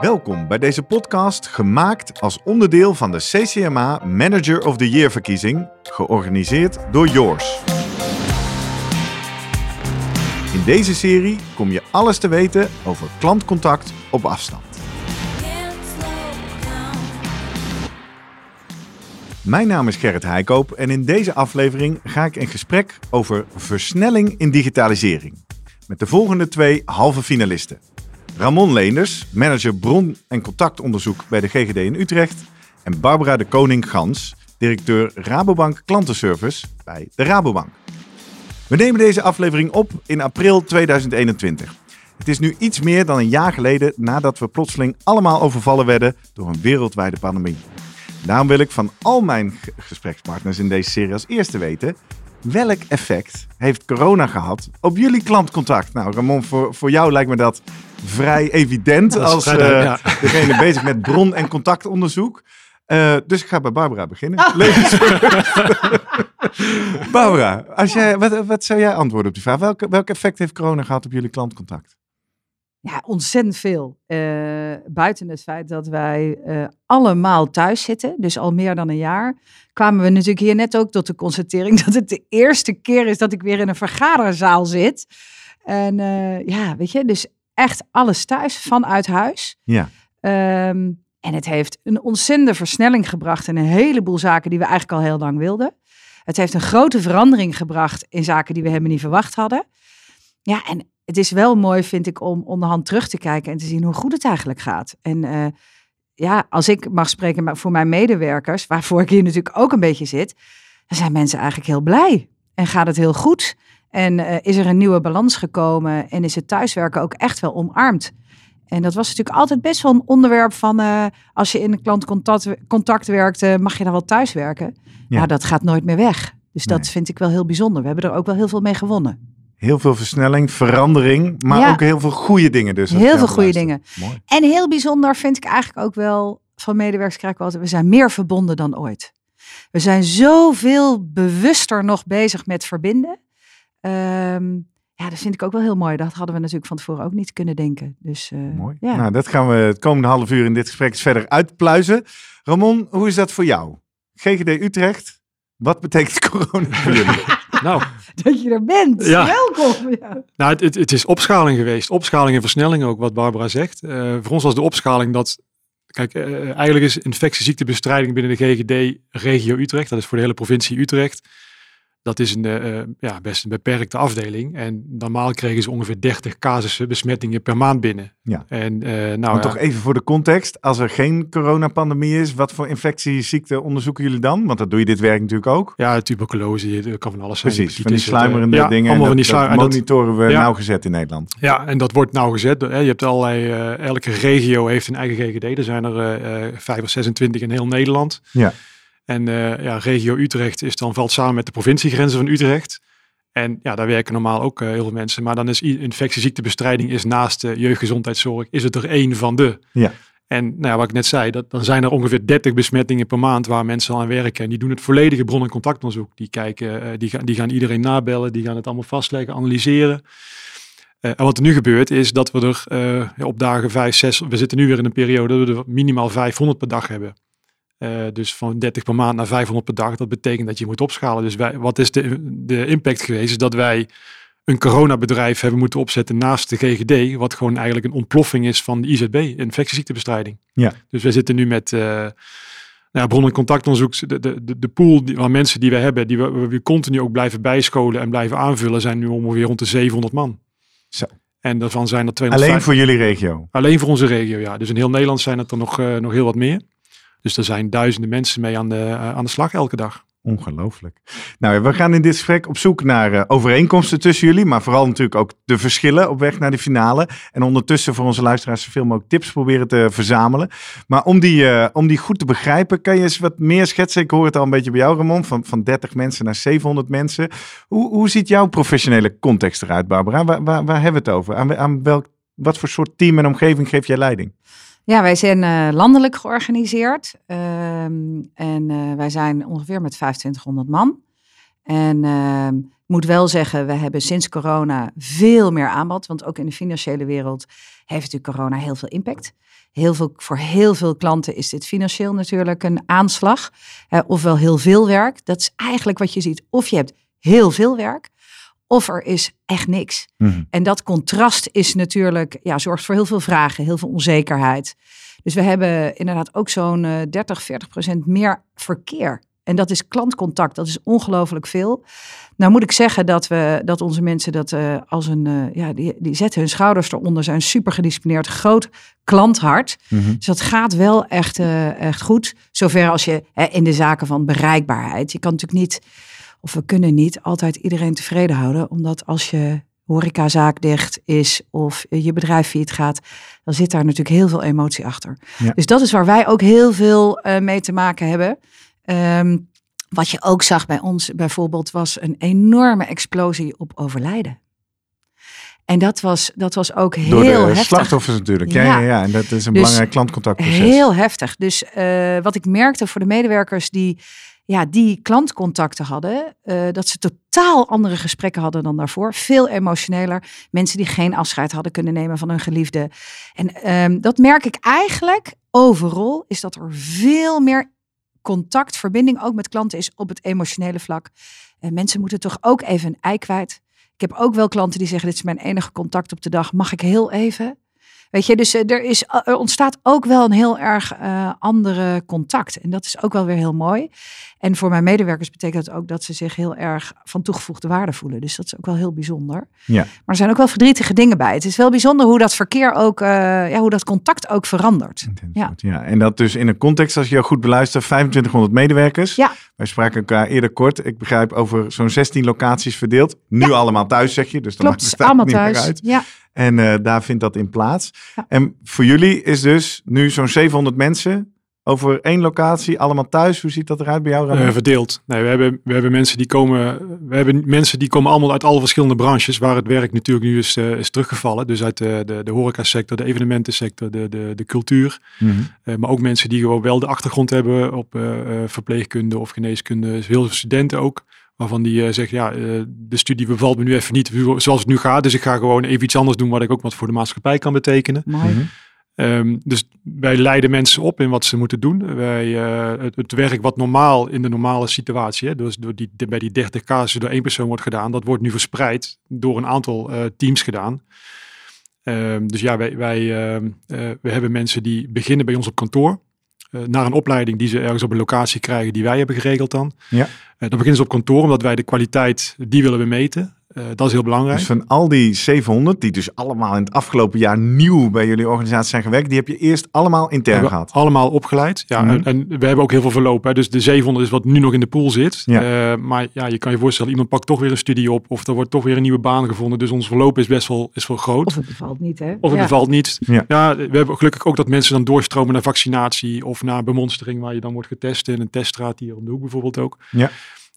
Welkom bij deze podcast, gemaakt als onderdeel van de CCMA Manager of the Year verkiezing, georganiseerd door Yours. In deze serie kom je alles te weten over klantcontact op afstand. Mijn naam is Gerrit Heikoop en in deze aflevering ga ik in gesprek over versnelling in digitalisering. Met de volgende twee halve finalisten. Ramon Leenders, manager bron- en contactonderzoek bij de GGD in Utrecht. En Barbara de Koning-Gans, directeur Rabobank Klantenservice bij de Rabobank. We nemen deze aflevering op in april 2021. Het is nu iets meer dan een jaar geleden nadat we plotseling allemaal overvallen werden door een wereldwijde pandemie. Daarom wil ik van al mijn gesprekspartners in deze serie als eerste weten... welk effect heeft corona gehad op jullie klantcontact? Nou, Ramon, voor, voor jou lijkt me dat vrij evident als vrij eh, degene bezig met bron- en contactonderzoek. Eh, dus ik ga bij Barbara beginnen. Levensvreugd. Barbara, als jij, wat, wat zou jij antwoorden op die vraag? Welk, welk effect heeft corona gehad op jullie klantcontact? Ja, ontzettend veel. Eh, buiten het feit dat wij eh, allemaal thuis zitten, dus al meer dan een jaar, kwamen we natuurlijk hier net ook tot de constatering dat het de eerste keer is dat ik weer in een vergaderzaal zit. En eh, ja, weet je, dus echt alles thuis, vanuit huis. Ja. Ehm, en het heeft een ontzettende versnelling gebracht in een heleboel zaken die we eigenlijk al heel lang wilden. Het heeft een grote verandering gebracht in zaken die we helemaal niet verwacht hadden. Ja, en het is wel mooi, vind ik, om onderhand terug te kijken en te zien hoe goed het eigenlijk gaat. En eh, ja, als ik mag spreken maar voor mijn medewerkers, waarvoor ik hier natuurlijk ook een beetje zit, dan zijn mensen eigenlijk heel blij. En gaat het heel goed. En eh, is er een nieuwe balans gekomen en is het thuiswerken ook echt wel omarmd. En dat was natuurlijk altijd best wel een onderwerp van eh, als je in een klantcontact contact werkte, mag je dan wel thuiswerken? Ja. Nou, dat gaat nooit meer weg. Dus dat vind ik wel heel bijzonder. We hebben er ook wel heel veel mee gewonnen. Heel veel versnelling, verandering, maar Ja. ook heel veel goede dingen dus. Heel veel goede dingen. Mooi. En heel bijzonder vind ik eigenlijk ook wel van medewerkers krijg ik altijd, we zijn meer verbonden dan ooit. We zijn zoveel bewuster nog bezig met verbinden. Ehm, ja, dat vind ik ook wel heel mooi. Dat hadden we natuurlijk van tevoren ook niet kunnen denken. Dus, eh, Mooi. Ja. Nou, dat gaan we het komende half uur in dit gesprek eens verder uitpluizen. Ramon, hoe is dat voor jou? GGD Utrecht, wat betekent corona voor jullie? Nou, Dat je er bent. Ja. Welkom. Ja. nou het, het, het is opschaling geweest. Opschaling en versnelling ook, wat Barbara zegt. Eh, voor ons was de opschaling dat... Kijk, eh, eigenlijk is infectieziektebestrijding binnen de GGD regio Utrecht. Dat is voor de hele provincie Utrecht. Dat is een eh, ja, best een beperkte afdeling. En normaal kregen ze ongeveer 30 casussen besmettingen per maand binnen. Ja. En eh, nou, Maar ja, toch even voor de context. Als er geen coronapandemie is, wat voor infectieziekten onderzoeken jullie dan? Want dat doe je dit werk natuurlijk ook. ja, tuberculose, dat kan van alles zijn. Precies, van die Hepatitis, sluimerende ja, dingen. En Allemaal dat, van die dat sluimer. en dat- monitoren we Ja. nauwgezet in Nederland. Ja, en dat wordt nauwgezet. Hè. Je hebt allerlei, elke regio heeft een eigen GGD. Er zijn er eh, eh, vijf of 26 in heel Nederland. Ja. En eh, ja, regio Utrecht is dan, valt samen met de provinciegrenzen van Utrecht. En ja, daar werken normaal ook eh, heel veel mensen. Maar dan is infectieziektebestrijding is naast de jeugdgezondheidszorg, is het er één van de. Ja. En nou ja, wat ik net zei, dat, dan zijn er ongeveer 30 besmettingen per maand waar mensen aan werken. En die doen het volledige bron- en contactonderzoek. Die, kijken, eh, die, gaan, die gaan iedereen nabellen, die gaan het allemaal vastleggen, analyseren. En wat er nu gebeurt is dat we er op dagen 5, 6, we zitten nu weer in een periode dat we er minimaal 500 per dag hebben. Eh, dus van 30 per maand naar 500 per dag, dat betekent dat je moet opschalen. Dus wij, wat is de, de impact geweest? Is dat wij een coronabedrijf hebben moeten opzetten naast de GGD, wat gewoon eigenlijk een ontploffing is van de IZB, infectieziektebestrijding. Ja. Dus wij zitten nu met eh nou ja, bron- en contactonderzoek, de, de, de, de pool die, van mensen die we hebben, die we, we continu ook blijven bijscholen en blijven aanvullen, zijn nu ongeveer rond de 700 man. Zo. En daarvan zijn er 250. Alleen voor jullie regio. Alleen voor onze regio, ja. Dus in heel Nederland zijn het er nog, eh, nog heel wat meer. Dus er zijn duizenden mensen mee aan de, eh, aan de slag elke dag. Ongelooflijk. Nou, we gaan in dit gesprek op zoek naar eh, overeenkomsten tussen jullie, maar vooral natuurlijk ook de verschillen op weg naar de finale. En ondertussen voor onze luisteraars zoveel mogelijk tips proberen te verzamelen. Maar om die, eh, om die goed te begrijpen, kan je eens wat meer schetsen. Ik hoor het al een beetje bij jou, Ramon, van, van 30 mensen naar 700 mensen. Hoe, hoe ziet jouw professionele context eruit, Barbara? Waar, waar, waar hebben we het over? Aan, aan welk, wat voor soort team en omgeving geef jij leiding? Ja, wij zijn eh, landelijk georganiseerd. Ehm, en eh, wij zijn ongeveer met 2500 man. En ehm, moet wel zeggen, we hebben sinds corona veel meer aanbod. Want ook in de financiële wereld heeft natuurlijk corona heel veel impact. Heel veel, voor heel veel klanten is dit financieel natuurlijk een aanslag. Uh, ofwel heel veel werk. Dat is eigenlijk wat je ziet. Of je hebt heel veel werk, of er is echt niks. Mhm. En dat contrast is natuurlijk, ja, zorgt voor heel veel vragen, heel veel onzekerheid. Dus we hebben inderdaad ook zo'n eh 30, 40 procent meer verkeer. En dat is klantcontact, dat is ongelooflijk veel. Nou moet ik zeggen dat, we, dat onze mensen dat eh, als een, eh, ja, die, die zetten hun schouders eronder, zijn super gedisciplineerd, groot klanthart. Mhm. Dus dat gaat wel echt, eh, echt goed. Zover als je hè, in de zaken van bereikbaarheid. Je kan natuurlijk niet, of we kunnen niet, altijd iedereen tevreden houden. Omdat als je horecazaak dicht is of je bedrijf failliet gaat, dan zit daar natuurlijk heel veel emotie achter. Ja. Dus dat is waar wij ook heel veel eh, mee te maken hebben. Ehm, wat je ook zag bij ons bijvoorbeeld was een enorme explosie op overlijden. En dat was, dat was ook heel Door de heftig. slachtoffers natuurlijk. Ja, Ja. ja. ja. En dat is een Dus belangrijk klantcontactproces. Heel heftig. Dus eh, wat ik merkte voor de medewerkers die, ja, die klantcontacten hadden, eh, dat ze totaal andere gesprekken hadden dan daarvoor. Veel emotioneler. Mensen die geen afscheid hadden kunnen nemen van hun geliefde. En ehm, dat merk ik eigenlijk overal, is dat er veel meer contact, verbinding ook met klanten is op het emotionele vlak. En mensen moeten toch ook even een ei kwijt. Ik heb ook wel klanten die zeggen: Dit is mijn enige contact op de dag. Mag ik heel even? Weet je, dus eh, er, is, er ontstaat ook wel een heel erg eh, andere contact. En dat is ook wel weer heel mooi. En voor mijn medewerkers betekent dat ook dat ze zich heel erg van toegevoegde waarde voelen. Dus dat is ook wel heel bijzonder. Ja. Maar er zijn ook wel verdrietige dingen bij. Het is wel bijzonder hoe dat verkeer ook, eh, ja, hoe dat contact ook verandert. Ja. ja. En dat dus in een context, als je jou goed beluistert, 2500 medewerkers. Ja. Wij spraken elkaar eerder kort. Ik begrijp over zo'n 16 locaties verdeeld. Nu allemaal thuis, zeg je. Dus dan maakt Klopt, het allemaal niet meer thuis. uit. Ja, En eh, daar vindt dat in plaats. Ja. En voor jullie is dus nu zo'n 700 mensen over één locatie, allemaal thuis. Hoe ziet dat eruit bij jou? Eh, verdeeld. Nee, we hebben, we hebben mensen die komen. We hebben mensen die komen allemaal uit alle verschillende branches, waar het werk natuurlijk nu is, eh, is teruggevallen. Dus uit de, de, de horecasector, de evenementensector, de, de, de cultuur. Mhm. Eh, maar ook mensen die gewoon wel de achtergrond hebben op verpleegkunde of geneeskunde. Dus Heel veel studenten ook. Waarvan die eh, zeggen, ja, eh, de studie bevalt me nu even niet zoals het nu gaat. Dus ik ga gewoon even iets anders doen wat ik ook wat voor de maatschappij kan betekenen. mooi. Mhm. Ehm, dus wij leiden mensen op in wat ze moeten doen. Wij, eh, het, het werk wat normaal in de normale situatie, hè, dus door die, de- bij die 30 casussen door één persoon wordt gedaan, dat wordt nu verspreid door een aantal eh, teams gedaan. Ehm, dus ja, wij, wij ehm, eh, we hebben mensen die beginnen bij ons op kantoor. Eh, naar een opleiding die ze ergens op een locatie krijgen die wij hebben geregeld dan. Ja. Eh, dan beginnen ze op kantoor omdat wij de kwaliteit, die willen we meten. Eh, dat is heel belangrijk. Dus van al die 700, die dus allemaal in het afgelopen jaar nieuw bij jullie organisatie zijn gewerkt, die heb je eerst allemaal intern gehad. allemaal opgeleid. Ja, Mhm. en, en we hebben ook heel veel verlopen. Hè. Dus de 700 is wat nu nog in de pool zit. Ja. Eh, maar ja, je kan je voorstellen, iemand pakt toch weer een studie op. Of er wordt toch weer een nieuwe baan gevonden. Dus ons verloop is best wel, is wel groot. Of het bevalt niet, hè? Of het Ja. bevalt niet. Ja. we hebben gelukkig ook dat mensen dan doorstromen naar vaccinatie. Of naar bemonstering waar je dan wordt getest. In een teststraat hier om de hoek bijvoorbeeld ook. Ja.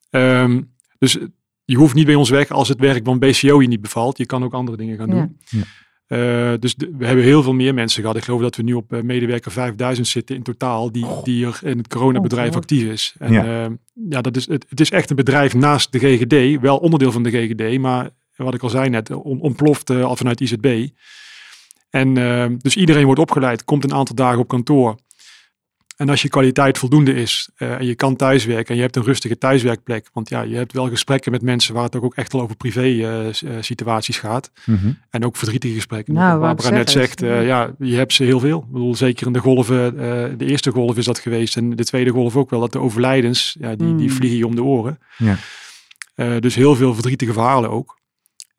Ehm, dus je hoeft niet bij ons weg als het werk van BCO je niet bevalt. Je kan ook andere dingen gaan doen. Ja. Eh, dus de- we hebben heel veel meer mensen gehad. Ik geloof dat we nu op eh, medewerker 5000 zitten in totaal die, die er in het coronabedrijf actief is. En Ja. ja, ja dat is, het, het is echt een bedrijf naast de GGD, wel onderdeel van de GGD, maar wat ik al zei net, on- ontploft eh, al vanuit IZB. En eh, dus iedereen wordt opgeleid, komt een aantal dagen op kantoor. En als je kwaliteit voldoende is eh, en je kan thuiswerken en je hebt een rustige thuiswerkplek, want ja, je hebt wel gesprekken met mensen waar het ook echt wel over privé eh, eh, situaties gaat. Mhm. En ook verdrietige gesprekken. Nou, Barbara net zegt, eh, ja, je hebt ze heel veel. Ik bedoel, zeker in de golven, eh, de eerste golf is dat geweest en de tweede golf ook wel, dat de overlijdens, ja, die, die Mm. vliegen je om de oren. Ja. Eh, dus heel veel verdrietige verhalen ook.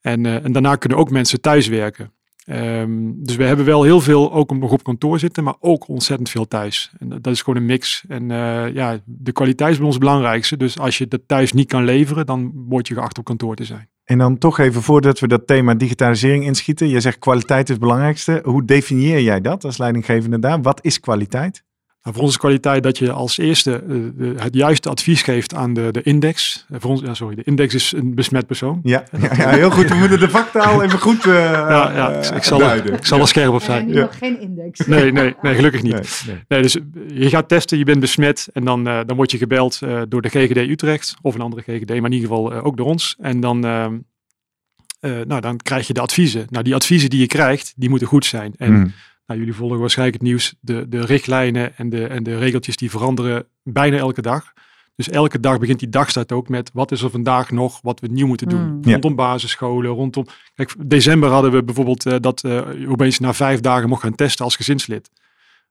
En, eh, en daarna kunnen ook mensen thuiswerken. Ehm, dus we hebben wel heel veel ook nog op kantoor zitten, maar ook ontzettend veel thuis. En dat, is gewoon een mix. En eh, ja, de kwaliteit is bij ons het belangrijkste. Dus als je dat thuis niet kan leveren, dan word je geacht op kantoor te zijn. En dan toch even voordat we dat thema digitalisering inschieten. Je zegt kwaliteit is het belangrijkste. Hoe definieer jij dat als leidinggevende daar? Wat is kwaliteit? Nou, voor onze kwaliteit dat je als eerste eh, de- het juiste advies geeft aan de, de index. Eh, voor ons, ja, sorry, de index is een besmet persoon. Ja, ja, ja, heel goed. We moeten de vaktaal even goed eh Ja, ja, ik, ik zal, er, duiden. ik zal er scherp op zijn. nu Ja. nog geen index. Nee, nee, nee, gelukkig niet. Nee, nee. Nee, dus je gaat testen, je bent besmet en dan, eh, dan word je gebeld eh, door de GGD Utrecht of een andere GGD, maar in ieder geval eh, ook door ons. En dan, ehm, eh, nou, dan krijg je de adviezen. Nou, die adviezen die je krijgt, die moeten goed zijn. En Hmm. Nou, jullie volgen waarschijnlijk het nieuws. De, de richtlijnen en de, en de regeltjes die veranderen bijna elke dag. Dus elke dag begint die dagstart ook met wat is er vandaag nog wat we nieuw moeten doen. Hmm. Ja. Rondom basisscholen, rondom... Kijk, december hadden we bijvoorbeeld eh, dat eh, je opeens na vijf dagen mocht gaan testen als gezinslid.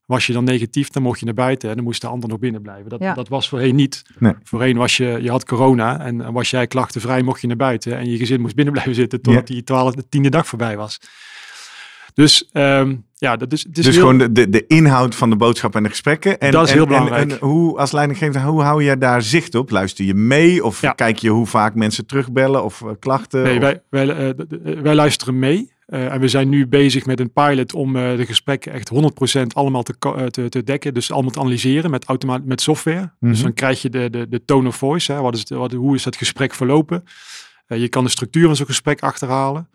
Was je dan negatief, dan mocht je naar buiten en dan moest de ander nog binnen blijven. Dat, Ja. dat was voorheen niet. Nee. Voorheen was je, je had corona en, en was jij klachtenvrij, mocht je naar buiten. En je gezin moest binnen blijven zitten totdat die twaalfde, tiende dag voorbij was. Dus ehm, ja, dat is, het is dus heel- gewoon de, de, inhoud van de boodschap en de gesprekken. En, Dat is en- heel belangrijk. En, hoe, als leidinggever, hoe hou je daar zicht op? Luister je mee? Of Ja. kijk je hoe vaak mensen terugbellen of eh, klachten? Nee, Of- wij, wij, eh, d- wij luisteren mee. Eh, en we zijn nu bezig met een pilot om eh, de gesprekken echt 100% allemaal te, eh, te, te dekken. Dus allemaal te analyseren met, met software. Dus Mhm. dan krijg je de, de, de tone of voice. Hè. Wat is het, wat, hoe is dat gesprek verlopen? Eh, je kan de structuur van zo'n gesprek achterhalen.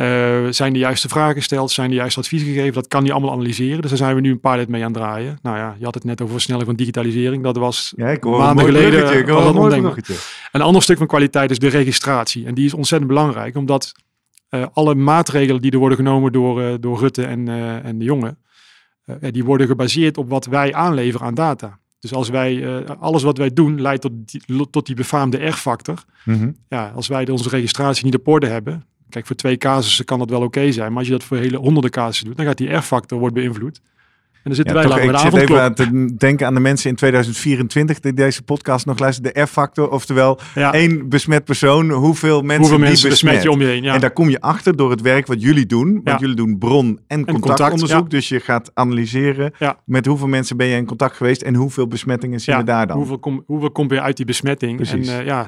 Eh, zijn de juiste vragen gesteld? Zijn de juiste adviezen gegeven? Dat kan je allemaal analyseren. Dus daar zijn we nu een pilot mee aan het draaien. Nou ja, je had het net over versnelling van digitalisering. Dat was ja, ik hoor een maanden geleden ik hoor een mooi een ander stuk van kwaliteit is de registratie. En die is ontzettend belangrijk, omdat eh, alle maatregelen die er worden genomen door, eh, door Rutte en, en de jongen, die worden gebaseerd op wat wij aanleveren aan data. Dus als wij, alles wat wij doen leidt tot die, tot die befaamde R-factor. Mhm. Ja, als wij onze registratie niet op orde hebben, kijk voor twee casussen kan dat wel oké zijn, maar als je dat voor hele honderden casussen doet, dan gaat die R-factor worden beïnvloed. En dan zitten Ja, wij toch, ik de zit even aan te denken aan de mensen in 2024 die deze podcast nog luisteren. De R-factor, oftewel Ja, één besmet persoon, hoeveel mensen hoeveel die mensen besmet. besmet je om je heen? Ja. En daar kom je achter door het werk wat jullie doen. Want jullie doen bron- en contact, contactonderzoek. Dus je gaat analyseren met hoeveel mensen ben je in contact geweest en hoeveel besmettingen zien we daar dan. Hoeveel, kom, hoeveel komt weer uit die besmetting? Precies. En eh, ja,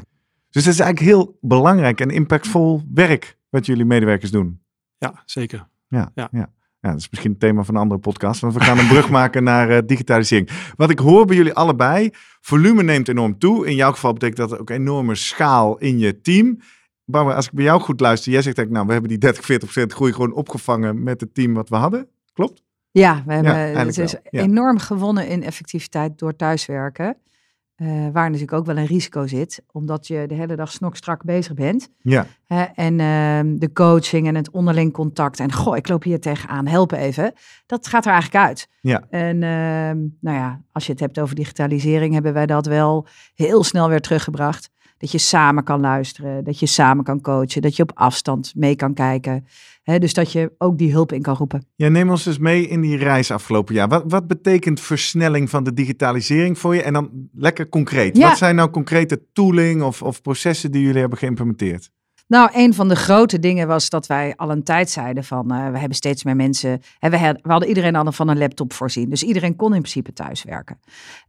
Dus dat is eigenlijk heel belangrijk en impactvol werk wat jullie medewerkers doen. ja, zeker. Ja, ja. Ja. ja. dat is misschien het thema van een andere podcast. Want we gaan een brug maken naar eh, digitalisering. Wat ik hoor bij jullie allebei, volume neemt enorm toe. In jouw geval betekent dat ook enorme schaal in je team. Barbara, als ik bij jou goed luister, jij zegt eigenlijk, nou, we hebben die 30, 40 procent groei gewoon opgevangen met het team wat we hadden. Klopt? Ja, we hebben, eigenlijk het is ja. enorm gewonnen in effectiviteit door thuiswerken. Eh, waar natuurlijk ook wel een risico zit, omdat je de hele dag snokstrak bezig bent. Ja. En ehm, de coaching en het onderling contact. En goh, ik loop hier tegenaan, help even. Dat gaat er eigenlijk uit. Ja. En ehm, nou ja, als je het hebt over digitalisering, hebben wij dat wel heel snel weer teruggebracht. Dat je samen kan luisteren, dat je samen kan coachen, dat je op afstand mee kan kijken. Dus dat je ook die hulp in kan roepen. Ja, neem ons dus mee in die reis afgelopen jaar. Wat, wat betekent versnelling van de digitalisering voor je? En dan lekker concreet. Ja. Wat zijn nou concrete tooling of, of processen die jullie hebben geïmplementeerd? Nou, een van de grote dingen was dat wij al een tijd zeiden van eh, we hebben steeds meer mensen. Hè, we, had- we hadden iedereen al van een laptop voorzien. Dus iedereen kon in principe thuiswerken.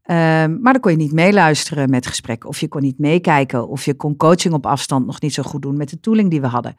Ehm, maar dan kon je niet meeluisteren met gesprekken. Of je kon niet meekijken. Of je kon coaching op afstand nog niet zo goed doen met de tooling die we hadden.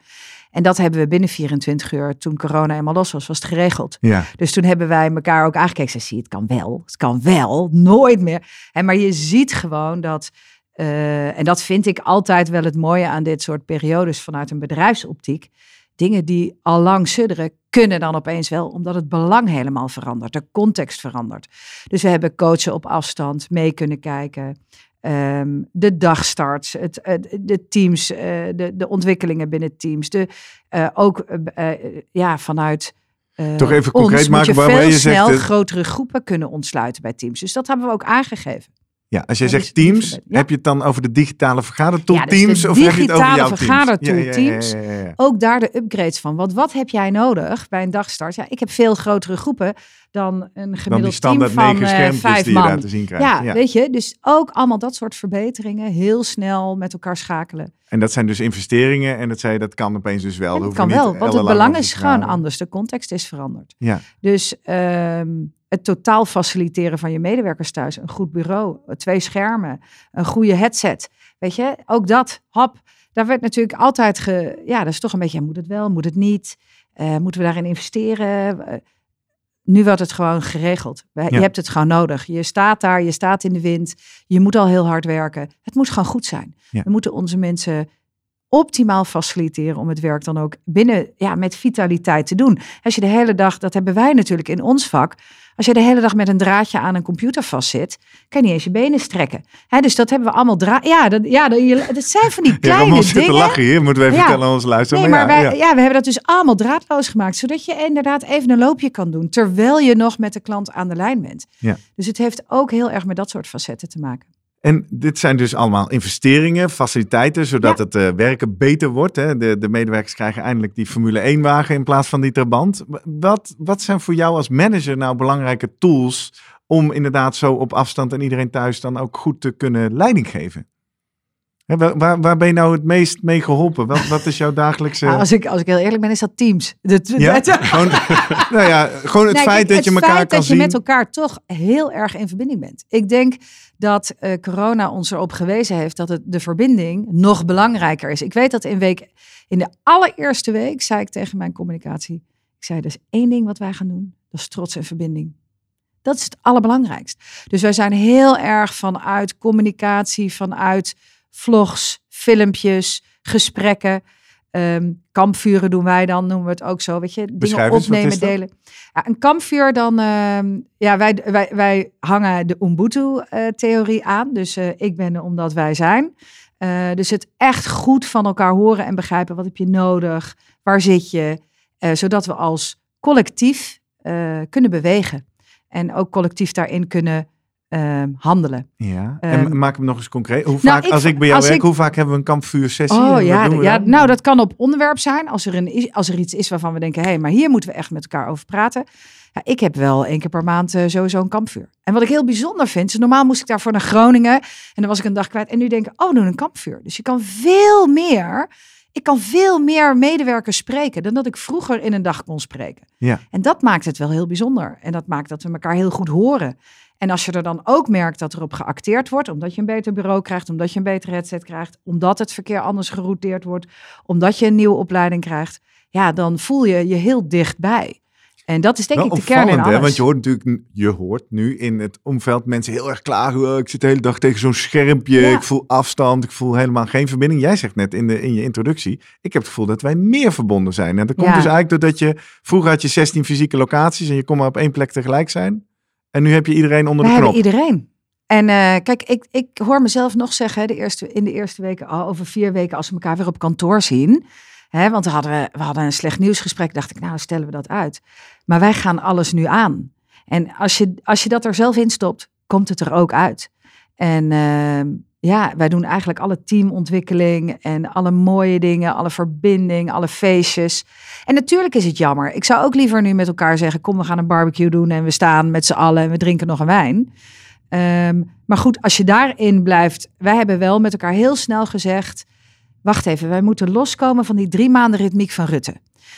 En dat hebben we binnen 24 uur, toen corona eenmaal los was, was het geregeld. Ja, Dus toen hebben wij elkaar ook aangekeken. Zei, zie, het kan wel. Het kan wel. Nooit meer. En maar je ziet gewoon dat... eh, en dat vind ik altijd wel het mooie aan dit soort periodes vanuit een bedrijfsoptiek. Dingen die al lang sudderen, kunnen dan opeens wel, omdat het belang helemaal verandert, de context verandert. Dus we hebben coachen op afstand, mee kunnen kijken. ehm, de dagstarts, het, het- de teams, eh, de, de ontwikkelingen binnen teams. De, eh, ook eh, eh, ja, vanuit eh, Toch even concreet maken, veel Je zegt, snel eh, grotere groepen kunnen ontsluiten bij teams. Dus dat hebben we ook aangegeven. Ja als jij zegt dus teams. Ja. heb je het dan over de digitale vergadertool Ja, dus teams? of heb je het over digitale jouw teams? vergadertool ja. Ook daar de upgrades van. Want wat heb jij nodig bij een dagstart? Ja, ik heb veel grotere groepen dan een Dan die gemiddeld team van eh, schermpjes vijf die je man. te zien. Ja, Ja. weet je, dus ook allemaal dat soort verbeteringen. Heel snel met elkaar schakelen. En dat zijn dus investeringen en dat, zei, dat kan opeens dus wel. Dat kan we wel, want het belang is gewoon anders. De context is veranderd. Ja. Dus ehm, het totaal faciliteren van je medewerkers thuis. Een goed bureau, twee schermen, een goede headset. Weet je, ook dat, hap. Daar werd natuurlijk altijd ge... Ja, dat is toch een beetje, moet het wel, moet het niet? Eh, moeten we daarin investeren? Nu wordt het gewoon geregeld. Ja. Je hebt het gewoon nodig. Je staat daar, je staat in de wind. Je moet al heel hard werken. Het moet gewoon goed zijn. Ja. We moeten onze mensen optimaal faciliteren om het werk dan ook binnen, ja, met vitaliteit te doen. Als je de hele dag, dat hebben wij natuurlijk in ons vak, als je de hele dag met een draadje aan een computer vastzit, kan je niet eens je benen strekken. Hè, dus dat hebben we allemaal dra Ja, dat, ja dat, zijn van die Ja, kleine te dingen. lachen hier, moeten we even Ja. vertellen aan onze luisteraars. Nee, maar ja, wij, ja. ja. we hebben dat dus allemaal draadloos gemaakt, zodat je inderdaad even een loopje kan doen, terwijl je nog met de klant aan de lijn bent. Ja. Dus het heeft ook heel erg met dat soort facetten te maken. En dit zijn dus allemaal investeringen, faciliteiten, zodat het eh, werken beter wordt. Hè? De, de medewerkers krijgen eindelijk die Formule 1 wagen in plaats van die Trabant. Wat, wat zijn voor jou als manager nou belangrijke tools om inderdaad zo op afstand en iedereen thuis dan ook goed te kunnen leiding geven? Waar, waar, ben je nou het meest mee geholpen? Wat, wat is jouw dagelijkse... Nou, als, ik, als ik heel eerlijk ben, is dat Teams. Dat, ja? dat- gewoon, nou ja, gewoon het Nee, feit dat je het elkaar feit kan dat zien. je met elkaar toch heel erg in verbinding bent. Ik denk dat eh, corona ons erop gewezen heeft dat het, de verbinding nog belangrijker is. Ik weet dat in, week, in de allereerste week zei ik tegen mijn communicatie, ik zei, er is één ding wat wij gaan doen, dat is trots en verbinding. Dat is het allerbelangrijkst. Dus wij zijn heel erg vanuit communicatie, vanuit vlogs, filmpjes, gesprekken. ehm, kampvuren doen wij dan, noemen we het ook zo. Weet je, dingen opnemen, delen. Ja, een kampvuur dan, ehm, ja, wij, wij, wij hangen de Ubuntu-theorie aan. Dus eh, ik ben omdat wij zijn. Eh, dus het echt goed van elkaar horen en begrijpen. Wat heb je nodig? Waar zit je? Eh, zodat we als collectief eh, kunnen bewegen. En ook collectief daarin kunnen ehm, handelen. Ja, en Ehm, maak hem nog eens concreet. Hoe nou, vaak, ik- als ik bij jou werk, ik- hoe vaak hebben we een kampvuursessie? Oh ja, ja dan? nou dat kan op onderwerp zijn. Als er, een, als er iets is waarvan we denken, hé, hey, maar hier moeten we echt met elkaar over praten. Ja, ik heb wel één keer per maand eh, sowieso een kampvuur. En wat ik heel bijzonder vind, is normaal moest ik daarvoor naar Groningen. En dan was ik een dag kwijt. En nu denk ik, oh, we doen een kampvuur. Dus je kan veel meer, ik kan veel meer medewerkers spreken dan dat ik vroeger in een dag kon spreken. Ja. En dat maakt het wel heel bijzonder. En dat maakt dat we elkaar heel goed horen. En als je er dan ook merkt dat erop geacteerd wordt, omdat je een beter bureau krijgt, omdat je een betere headset krijgt, omdat het verkeer anders gerouteerd wordt, omdat je een nieuwe opleiding krijgt, ja, dan voel je je heel dichtbij. En dat is denk Wel ik de kern in alles. hè? Want je hoort natuurlijk, je hoort nu in het omveld mensen heel erg klagen. "Oh, ik zit de hele dag tegen zo'n schermpje. Ja. Ik voel afstand. Ik voel helemaal geen verbinding. Jij zegt net in, de, in je introductie. Ik heb het gevoel dat wij meer verbonden zijn. En dat komt Ja. dus eigenlijk doordat je... Vroeger had je 16 fysieke locaties en je kon maar op één plek tegelijk zijn. En nu heb je iedereen onder We de hebben knop. iedereen. En eh, kijk, ik, ik hoor mezelf nog zeggen, de eerste, in de eerste weken, al over vier weken, als we elkaar weer op kantoor zien. Hè, want we hadden, we hadden een slecht nieuwsgesprek, dacht ik, nou stellen we dat uit. Maar wij gaan alles nu aan. En als je, als je dat er zelf in stopt, komt het er ook uit. En ehm, ja, wij doen eigenlijk alle teamontwikkeling en alle mooie dingen, alle verbinding, alle feestjes. En natuurlijk is het jammer. Ik zou ook liever nu met elkaar zeggen: kom, we gaan een barbecue doen en we staan met z'n allen en we drinken nog een wijn. Ehm, maar goed, als je daarin blijft, wij hebben wel met elkaar heel snel gezegd: wacht even, wij moeten loskomen van die drie maanden ritmiek van Rutte.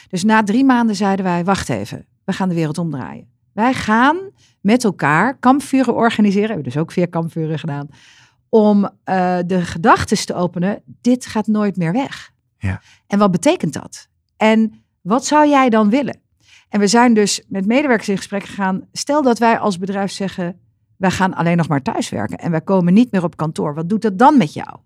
Dus na drie maanden zeiden wij: wacht even, we gaan de wereld omdraaien. Wij gaan met elkaar kampvuren organiseren. Hebben we dus ook vier kampvuren gedaan. Om eh, de gedachtes te openen: dit gaat nooit meer weg. Ja. En wat betekent dat? En wat zou jij dan willen? En we zijn dus met medewerkers in gesprek gegaan. Stel dat wij als bedrijf zeggen: wij gaan alleen nog maar thuiswerken en wij komen niet meer op kantoor. Wat doet dat dan met jou?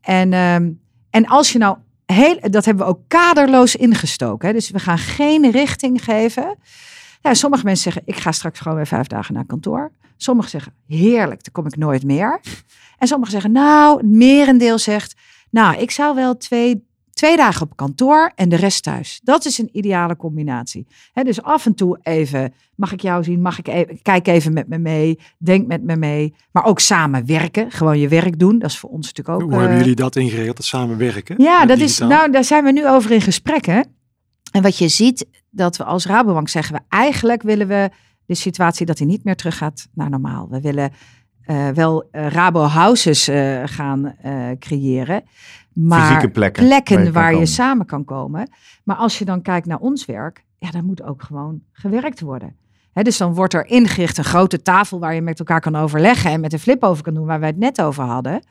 En, ehm, en als je nou heel, dat hebben we ook kaderloos ingestoken. Hè? Dus we gaan geen richting geven. Ja, sommige mensen zeggen: ik ga straks gewoon weer vijf dagen naar kantoor. Sommigen zeggen: heerlijk, dan kom ik nooit meer. En sommigen zeggen: nou, het merendeel zegt: nou, ik zou wel twee Twee dagen op kantoor en de rest thuis. Dat is een ideale combinatie. Hè, dus af en toe even, mag ik jou zien? Mag ik even, kijk even met me mee? Denk met me mee. Maar ook samen werken, gewoon je werk doen. Dat is voor ons natuurlijk ook... Hoe hebben eh, jullie dat ingeregeld, dat samenwerken? ja, dat is, nou, daar zijn we nu over in gesprek. Hè? En wat je ziet, dat we als Rabobank zeggen we eigenlijk willen we de situatie dat hij niet meer teruggaat naar normaal. We willen eh, wel eh, Rabo Houses eh, gaan creëren. Maar Fysieke plekken waar je kan waar je samen kan komen. Maar als je dan kijkt naar ons werk, ja, dan moet ook gewoon gewerkt worden. Dus dan wordt er ingericht een grote tafel waar je met elkaar kan overleggen en met een flip over kan doen, waar wij het net over hadden.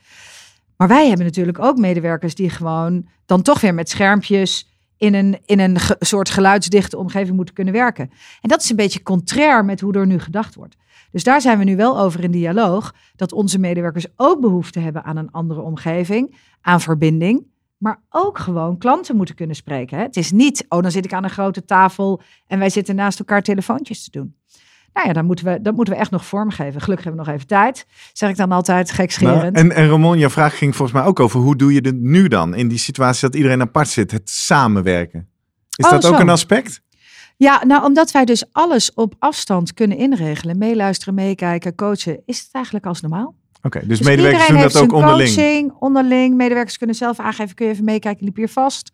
Maar wij hebben natuurlijk ook medewerkers die gewoon dan toch weer met schermpjes in een, in een soort geluidsdichte omgeving moeten kunnen werken. En dat is een beetje contrair met hoe er nu gedacht wordt. Dus daar zijn we nu wel over in dialoog. Dat onze medewerkers ook behoefte hebben aan een andere omgeving, aan verbinding. Maar ook gewoon klanten moeten kunnen spreken. Hè? Het is niet, oh, dan zit ik aan een grote tafel en wij zitten naast elkaar telefoontjes te doen. Nou ja, dan moeten we, dat moeten we echt nog vormgeven. Gelukkig hebben we nog even tijd. Zeg ik dan altijd Nou, gekscherend. en, en Ramon, jouw vraag ging volgens mij ook over hoe doe je dit nu dan? In die situatie dat iedereen apart zit, het samenwerken. Is Oh, dat ook zo. een aspect? Ja, nou, omdat wij dus alles op afstand kunnen inregelen, meeluisteren, meekijken, coachen, is het eigenlijk als normaal. Oké, dus, Dus medewerkers iedereen doen dat ook onderling. Coaching, onderling. Medewerkers kunnen zelf aangeven, kun je even meekijken, liep hier vast.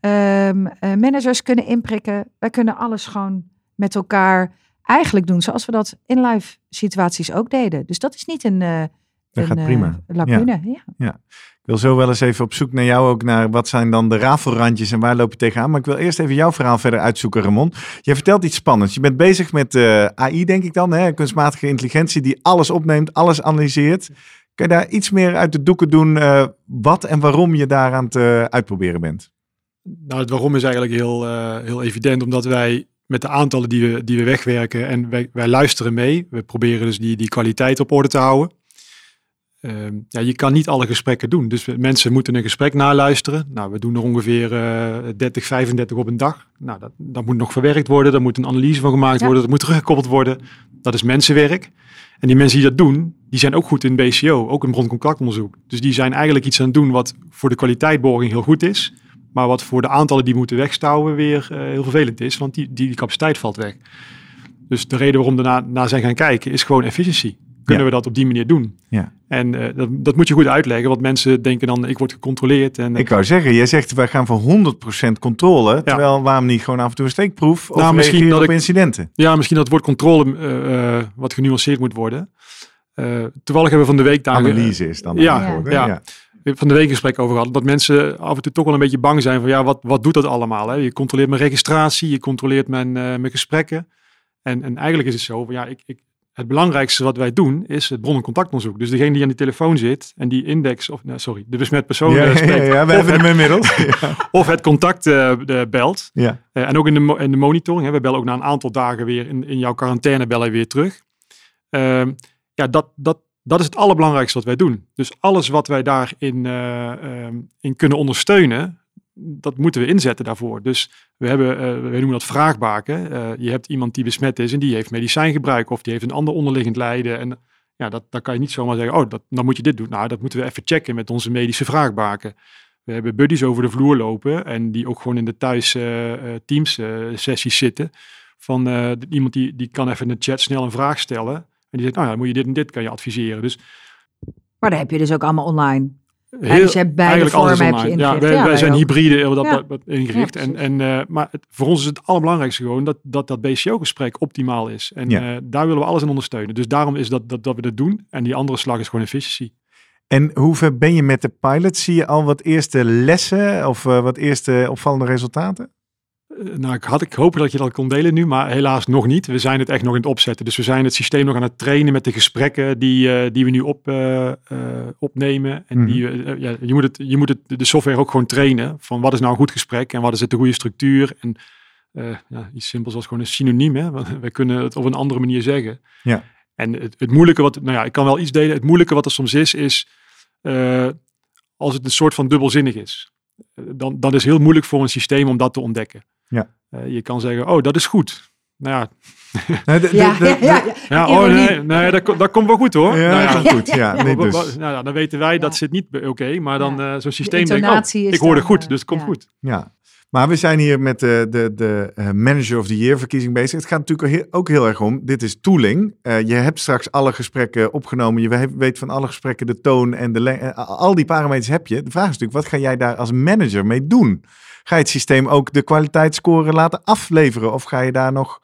Ehm, eh, managers kunnen inprikken. Wij kunnen alles gewoon met elkaar eigenlijk doen zoals we dat in live situaties ook deden. Dus dat is niet een, eh Dat een gaat eh, prima. lacune. Ja. Ik wil zo wel eens even op zoek naar jou ook naar wat zijn dan de rafelrandjes en waar loop je tegenaan. Maar ik wil eerst even jouw verhaal verder uitzoeken, Ramon. Jij vertelt iets spannends. Je bent bezig met eh, AI, denk ik dan, hè? kunstmatige intelligentie die alles opneemt, alles analyseert. Kan je daar iets meer uit de doeken doen eh, wat en waarom je daar aan het eh, uitproberen bent? Nou, het waarom is eigenlijk heel, eh, heel evident, omdat wij met de aantallen die we, die we wegwerken en wij, wij luisteren mee. We proberen dus die, die kwaliteit op orde te houden. Ehm, ja, je kan niet alle gesprekken doen. Dus mensen moeten een gesprek naluisteren. Nou, we doen er ongeveer eh 30, 35 op een dag. Nou, dat, dat moet nog verwerkt worden. Daar moet een analyse van gemaakt Ja. worden. Dat moet teruggekoppeld worden. Dat is mensenwerk. En die mensen die dat doen, die zijn ook goed in BCO, ook in broncontactonderzoek. Dus die zijn eigenlijk iets aan het doen wat voor de kwaliteitborging heel goed is. Maar wat voor de aantallen die moeten wegstouwen weer eh, heel vervelend is, want die, die, die capaciteit valt weg. Dus de reden waarom we naar, naar zijn gaan kijken is gewoon efficiëntie. Kunnen Ja. we dat op die manier doen? Ja. En eh, dat, dat moet je goed uitleggen, want mensen denken dan, ik word gecontroleerd. En, eh, Ik wou zeggen, jij zegt wij gaan voor 100% controle, terwijl waarom niet gewoon af en toe een steekproef of Nou, misschien dat op ik- incidenten? Ja, misschien dat het woord controle wat genuanceerd moet worden. Toevallig hebben we van de week daar Analyse is dan. Ja, ja. Van de week gesprek over gehad. Dat mensen af en toe toch wel een beetje bang zijn van ja, wat, wat doet dat allemaal? Hè? Je controleert mijn registratie, je controleert mijn, eh, mijn gesprekken. En, en eigenlijk is het zo van ja, ik, ik, het belangrijkste wat wij doen is het bron- en contactonderzoek. Dus degene die aan die telefoon zit en die index, of nou, sorry, de besmet persoon Ja, eh, ja, spreekt, ja, hebben hem inmiddels. ja. of het contact eh, de- belt. Ja. En ook in de, in de monitoring. Hè, we bellen ook na een aantal dagen weer in, in jouw quarantaine bellen we weer terug. Ehm, ja, dat, dat, dat is het allerbelangrijkste wat wij doen. Dus alles wat wij daarin eh, ehm, in kunnen ondersteunen, dat moeten we inzetten daarvoor. Dus we hebben, eh we noemen dat vraagbaken. Eh, je hebt iemand die besmet is en die heeft medicijngebruik of die heeft een ander onderliggend lijden. En ja, dat, dan kan je niet zomaar zeggen, oh, dat, dan moet je dit doen. Nou, dat moeten we even checken met onze medische vraagbaken. We hebben buddies over de vloer lopen en die ook gewoon in de thuis teams sessies zitten. Van iemand die, die kan even in de chat snel een vraag stellen. En die zegt, nou ja, moet je dit en dit kan je adviseren. Dus Maar dat heb je dus ook allemaal online. heel, dus je hebt beide eigenlijk alles vormen heb je online. Ja, wij, Ja, wij zijn ook. hybride dat, Ja. dat, dat ingericht. Ja, en, en, eh, maar het, voor ons is het allerbelangrijkste gewoon dat dat, dat BCO-gesprek optimaal is. En Ja. eh, daar willen we alles in ondersteunen. Dus daarom is dat, dat, dat we dat doen. En die andere slag is gewoon efficiëntie. En hoe ver ben je met de pilot? Zie je al wat eerste lessen of eh, wat eerste opvallende resultaten? Eh, Nou, ik had ik hoop dat je dat kon delen nu, maar helaas nog niet. We zijn het echt nog in het opzetten. Dus we zijn het systeem nog aan het trainen met de gesprekken die, eh, die we nu op, eh, opnemen. En Mhm. die, eh, ja, je moet, het, je moet het, de software ook gewoon trainen. Van wat is nou een goed gesprek en wat is het de goede structuur. En ja, iets simpels als gewoon een synoniem. Hè? Wij kunnen het op een andere manier zeggen. Ja. En het, het moeilijke wat, nou ja, ik kan wel iets delen. Het moeilijke wat er soms is, is als het een soort van dubbelzinnig is. Dan, dan is het heel moeilijk voor een systeem om dat te ontdekken. Ja. Eh, je kan zeggen, oh, dat is goed. Nou ja, Nou, de- de- Ja, de- ja, de- ja, ja. ja oh nee, nee dat, dat komt wel goed hoor. Ja, nou ja, dat komt goed. Ja, nee, dus. nou ja, dan weten wij dat Ja. zit niet oké, maar dan Ja. eh, zo'n systeem denkt, oh, ik hoorde dan, goed, eh, dus het komt ja. goed. Ja. Maar we zijn hier met de, de, de eh, Manager of the Year verkiezing bezig. Het gaat natuurlijk ook heel erg om, dit is tooling. Eh, je hebt straks alle gesprekken opgenomen. Je we- weet van alle gesprekken de toon en de al die parameters heb je. De vraag is natuurlijk, wat ga jij daar als manager mee doen? Ga je het systeem ook de kwaliteitsscore laten afleveren? Of ga je daar nog...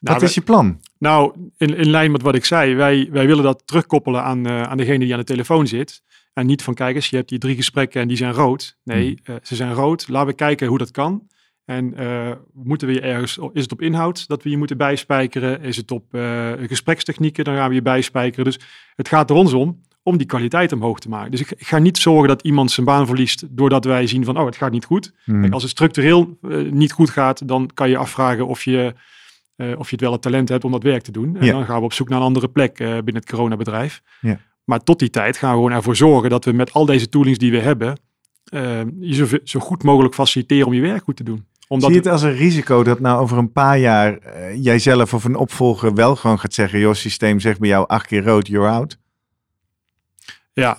Nou, wat is je plan? Nou, in, in lijn met wat ik zei, wij, wij willen dat terugkoppelen aan, eh, aan degene die aan de telefoon zit. En niet van, kijk eens, je hebt die drie gesprekken en die zijn rood. Nee, eh, ze zijn rood. Laten we kijken hoe dat kan. En eh, moeten we je ergens, is het op inhoud dat we je moeten bijspijkeren? Is het op eh, gesprekstechnieken? Dan gaan we je bijspijkeren. Dus het gaat er ons om, om die kwaliteit omhoog te maken. Dus ik, ga niet zorgen dat iemand zijn baan verliest doordat wij zien van, oh, het gaat niet goed. Hmm. Kijk, als het structureel niet goed gaat, dan kan je afvragen of je, of je het wel het talent hebt om dat werk te doen. En Ja. dan gaan we op zoek naar een andere plek binnen het coronabedrijf. Ja. Maar tot die tijd gaan we gewoon ervoor zorgen dat we met al deze toolings die we hebben, eh, je zo, zo goed mogelijk faciliteren om je werk goed te doen. Omdat Zie je het als een risico dat nou over een paar jaar eh, jijzelf of een opvolger wel gewoon gaat zeggen, joh, systeem zegt bij jou acht keer rood, you're out? Ja,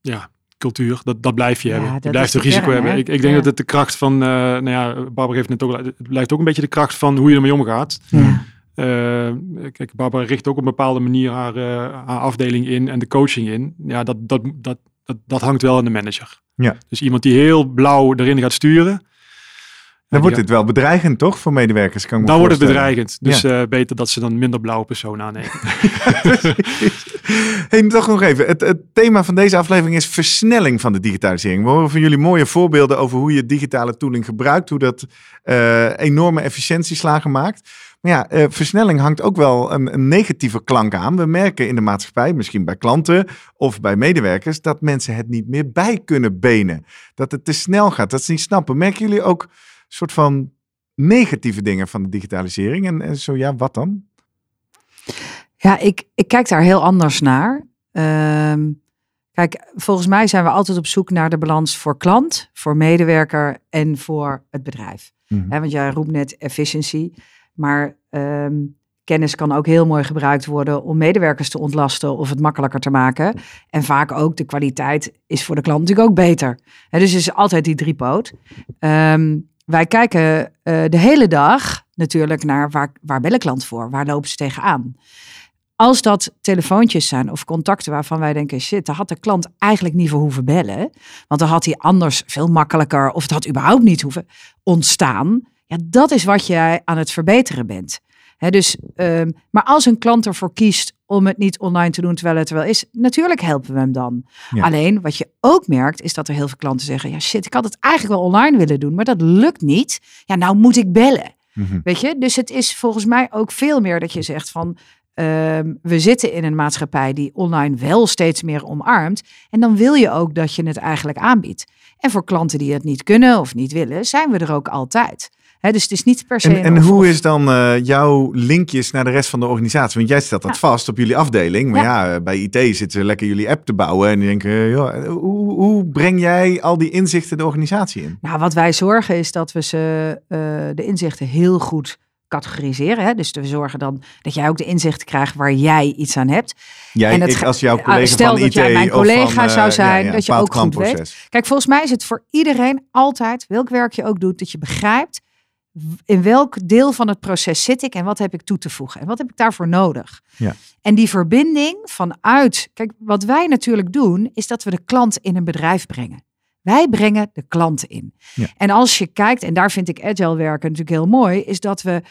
ja cultuur, dat, dat blijf je Ja, hebben. Je blijft een risico kern, hebben. hè? Ik, ik denk Ja. dat het de kracht van, eh nou ja, Barbara heeft net ook, al- het blijft ook een beetje de kracht van hoe je ermee omgaat. Ja. Eh, kijk, Barbara richt ook op een bepaalde manier haar, eh, haar afdeling in en de coaching in. Ja, dat, dat, dat, dat, dat hangt wel aan de manager. Ja. Dus iemand die heel blauw erin gaat sturen, Dan wordt het wel bedreigend, toch, voor medewerkers? Kan ik me dan wordt het bedreigend. Dus eh, beter dat ze dan minder blauwe personen aannemen. hey, toch nog even. Het, het thema van deze aflevering is versnelling van de digitalisering. We horen van jullie mooie voorbeelden over hoe je digitale tooling gebruikt, hoe dat eh, enorme efficiëntieslagen maakt. Maar ja, eh, versnelling hangt ook wel een, een negatieve klank aan. We merken in de maatschappij, misschien bij klanten of bij medewerkers, dat mensen het niet meer bij kunnen benen. Dat het te snel gaat, dat ze niet snappen. Merken jullie ook een soort van negatieve dingen van de digitalisering? En, en zo ja, wat dan? Ja, ik, ik kijk daar heel anders naar. Ehm, kijk, volgens mij zijn we altijd op zoek naar de balans voor klant, voor medewerker en voor het bedrijf. Mhm. Want jij roept net efficiëntie, maar ehm, kennis kan ook heel mooi gebruikt worden om medewerkers te ontlasten of het makkelijker te maken. En vaak ook de kwaliteit is voor de klant natuurlijk ook beter. Hè, dus is altijd die driepoot. Ehm wij kijken eh, de hele dag natuurlijk naar waar, waar bellen klanten voor, waar lopen ze tegenaan. Als dat telefoontjes zijn of contacten waarvan wij denken, shit, daar had de klant eigenlijk niet voor hoeven bellen. Want dan had hij anders veel makkelijker, of het had überhaupt niet hoeven ontstaan. Ja, dat is wat jij aan het verbeteren bent. Dus, ehm, maar als een klant ervoor kiest om het niet online te doen terwijl het er wel is, natuurlijk helpen we hem dan. Ja. Alleen wat je ook merkt, is dat er heel veel klanten zeggen: ja, shit, ik had het eigenlijk wel online willen doen, maar dat lukt niet. Ja, nou moet ik bellen. Mhm. Weet je, dus het is volgens mij ook veel meer dat je zegt van. ehm, we zitten in een maatschappij die online wel steeds meer omarmt. En dan wil je ook dat je het eigenlijk aanbiedt. En voor klanten die het niet kunnen of niet willen, zijn we er ook altijd. Dus het is niet per se. En, en hoe is dan eh, jouw linkjes naar de rest van de organisatie? Want jij stelt dat Ja. vast op jullie afdeling. Maar ja, bij IT zitten ze lekker jullie app te bouwen. En die denken, eh, joh, hoe, hoe breng jij al die inzichten de organisatie in? Nou, wat wij zorgen is dat we ze eh, de inzichten heel goed categoriseren. Hè? Dus we zorgen dan dat jij ook de inzichten krijgt waar jij iets aan hebt. Jij, En ik als jouw collega stel van dat IT jij mijn van, collega eh, zou zijn, ja, ja, dat je ook goed weet. Kijk, volgens mij is het voor iedereen altijd, welk werk je ook doet, dat je begrijpt in welk deel van het proces zit ik en wat heb ik toe te voegen en wat heb ik daarvoor nodig. Ja. En die verbinding vanuit, kijk, wat wij natuurlijk doen, is dat we de klant in een bedrijf brengen. Wij brengen de klant in. Ja. En als je kijkt, en daar vind ik agile werken natuurlijk heel mooi, is dat we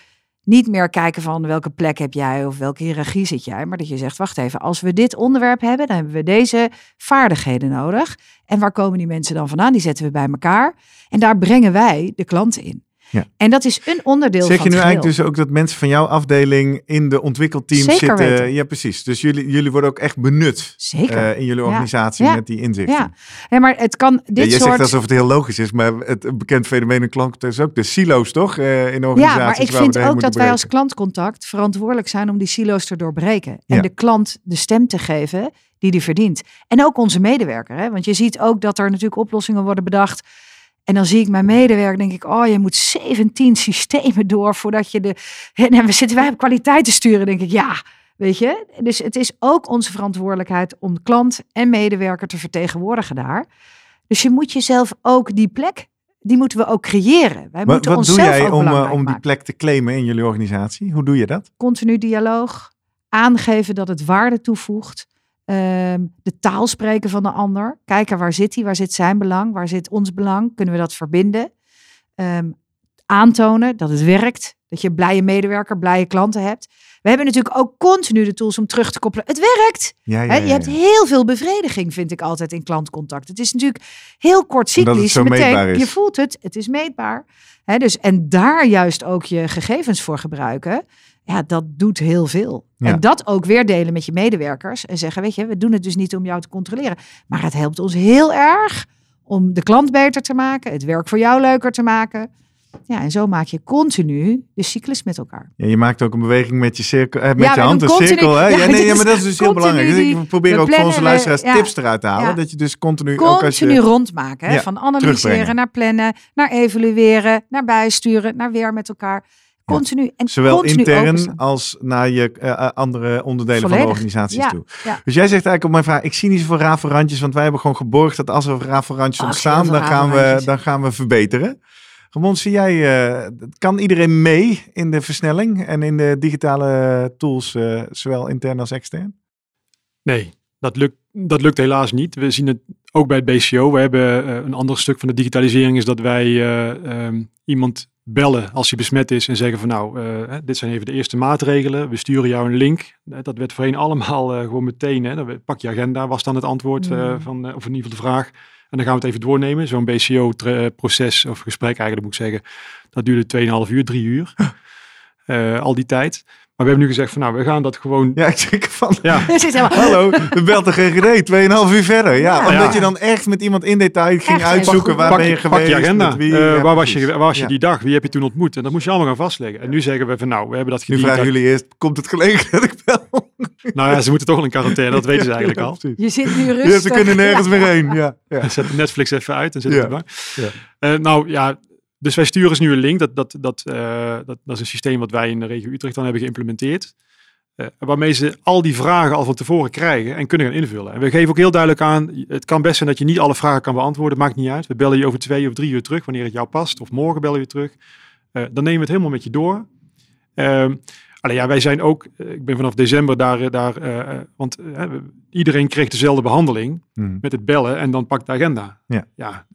niet meer kijken van welke plek heb jij of welke hiërarchie zit jij, maar dat je zegt, wacht even, als we dit onderwerp hebben, dan hebben we deze vaardigheden nodig. En waar komen die mensen dan vandaan? Die zetten we bij elkaar en daar brengen wij de klanten in. Ja. En dat is een onderdeel Zeg van je nu eigenlijk dus ook dat mensen van jouw afdeling in de ontwikkelteams Zeker zitten? weten. Ja, precies. Dus jullie, jullie worden ook echt benut Zeker. eh, in jullie organisatie Ja. met die inzichten. ja. ja, maar het kan dit soort... zegt alsof het heel logisch is, maar het bekend fenomeen in klanten is ook de silo's, toch? Eh, in organisaties Ja, maar ik vind ook dat wij als klantcontact verantwoordelijk zijn om die silo's te doorbreken. En de klant de stem te geven die die verdient. En ook onze medewerker. Hè? Want je ziet ook dat er natuurlijk oplossingen worden bedacht. En dan zie ik mijn medewerker, denk ik, oh, je moet 17 systemen door voordat je de. En we zitten wij op kwaliteit te sturen, denk ik, ja. Weet je? Dus het is ook onze verantwoordelijkheid om klant en medewerker te vertegenwoordigen daar. Dus je moet jezelf ook die plek, die moeten we ook creëren. Wij Wat, moeten wat doe jij om, eh, om die plek te claimen in jullie organisatie? Hoe doe je dat? Continu dialoog, aangeven dat het waarde toevoegt. Ehm, de taal spreken van de ander. Kijken waar zit hij, waar zit zijn belang, waar zit ons belang. Kunnen we dat verbinden? Ehm, aantonen dat het werkt. Dat je blije medewerker, blije klanten hebt. We hebben natuurlijk ook continu de tools om terug te koppelen. Het werkt. Ja, ja, Hè, ja, je hebt heel veel bevrediging, vind ik altijd in klantcontact. Het is natuurlijk heel kort cyclisch. je voelt het, het is meetbaar. Dus, en daar juist ook je gegevens voor gebruiken. Ja, dat doet heel veel. Ja. En dat ook weer delen met je medewerkers. En zeggen, weet je, we doen het dus niet om jou te controleren. Maar het helpt ons heel erg om de klant beter te maken. Het werk voor jou leuker te maken. Ja, en zo maak je continu de cyclus met elkaar. Ja, je maakt ook een beweging met je, cirkel, eh, met Ja, je we hand, doen een continu- cirkel. Hè? Ja, ja, nee, ja, maar dat is dus heel belangrijk. Dus ik probeer ook voor onze luisteraars tips eruit te halen. Dat je dus continu, ook als Continu je... rondmaken. Hè? Van analyseren naar plannen, naar evalueren, naar bijsturen, naar weer met elkaar. Continu. En Zowel continu intern openstaan. als naar je eh, eh, andere onderdelen van de organisaties Ja, toe. ja. Dus jij zegt eigenlijk op mijn vraag, ik zie niet zoveel rafelrandjes, want wij hebben gewoon geborgd dat als er rafelrandjes ontstaan, dan gaan, we, dan gaan we verbeteren. Ramon, zie jij, eh, kan iedereen mee in de versnelling en in de digitale tools, eh, zowel intern als extern? Nee, dat lukt, dat lukt helaas niet. We zien het ook bij het BCO. We hebben een ander stuk van de digitalisering is dat wij eh, ehm, iemand bellen als hij besmet is en zeggen van nou, eh, dit zijn even de eerste maatregelen. We sturen jou een link. Eh, Dat werd voorheen allemaal eh, gewoon meteen. Hè, dan pak je agenda, was dan het antwoord Mm. van, of in ieder geval de vraag. En dan gaan we het even doornemen. Zo'n BCO-proces of gesprek eigenlijk moet ik zeggen. Dat duurde 2,5 uur, 3 uur. Al die tijd. Maar we hebben nu gezegd van nou, we gaan dat gewoon... Ja, ik zeg van, Ja, Het is helemaal- hallo, we belt de GGD, 2,5 uur verder. Ja, Ja. omdat Ja. je dan echt met iemand in detail ging Echt uitzoeken, waar ben je pak, geweest, pak je agenda. met wie. Eh, Ja, waar was je, waar was je Ja. die dag? Wie heb je toen ontmoet? En dat moest je allemaal gaan vastleggen. En nu zeggen we van nou, we hebben dat Nu gediend. vragen jullie eerst, komt het gelegen dat ik bel? Nou ja, ze moeten toch wel in quarantaine. Dat weten ze eigenlijk Ja, al. Je zit nu rustig. Ja, ze kunnen nergens Ja. meer heen. Ja, ja. Zet Netflix even uit en zit Ja. de bank. Ja. Eh, nou ja, dus wij sturen ze nu een link. Dat, dat, dat, eh, dat, dat is een systeem wat wij in de regio Utrecht dan hebben geïmplementeerd. Eh, waarmee ze al die vragen al van tevoren krijgen en kunnen gaan invullen. En we geven ook heel duidelijk aan, het kan best zijn dat je niet alle vragen kan beantwoorden. Maakt niet uit. We bellen je over twee of drie uur terug, wanneer het jou past. Of morgen bellen we je terug. Eh, dan nemen we het helemaal met je door. Alleen ja, wij zijn ook, eh, ik ben vanaf december daar, eh, daar eh, want iedereen kreeg dezelfde behandeling Hmm. met het bellen en dan pakt de agenda. Ja. ja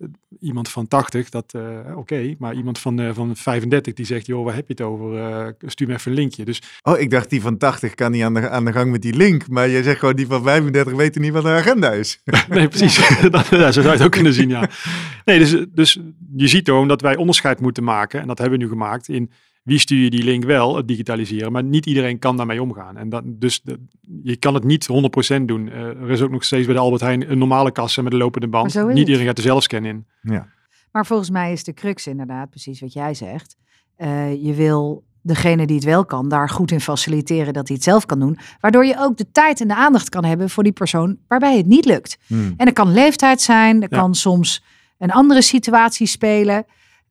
iemand van 80, dat oké, maar iemand van, van 35 die zegt, joh, waar heb je het over? Stuur me even een linkje. Dus Oh, ik dacht die van 80 kan niet aan de, aan de gang met die link. Maar jij zegt gewoon die van 35 weten niet wat de agenda is. nee, precies. dat, ja, zo zou je het ook kunnen zien, ja. Nee, dus, dus je ziet gewoon dat wij onderscheid moeten maken, en dat hebben we nu gemaakt, in wie stuur je die link wel, het digitaliseren, maar niet iedereen kan daarmee omgaan. En dat, dus je kan het niet 100% doen. Eh, er is ook nog steeds bij de Albert Heijn een normale kassa met een lopende Maar band. zo is Niet het. iedereen gaat de zelfscan in. Maar volgens mij is de crux inderdaad precies wat jij zegt. Eh, je wil degene die het wel kan, daar goed in faciliteren dat hij het zelf kan doen. Waardoor je ook de tijd en de aandacht kan hebben voor die persoon waarbij het niet lukt. Hmm. En dat kan leeftijd zijn, er Ja. kan soms een andere situatie spelen.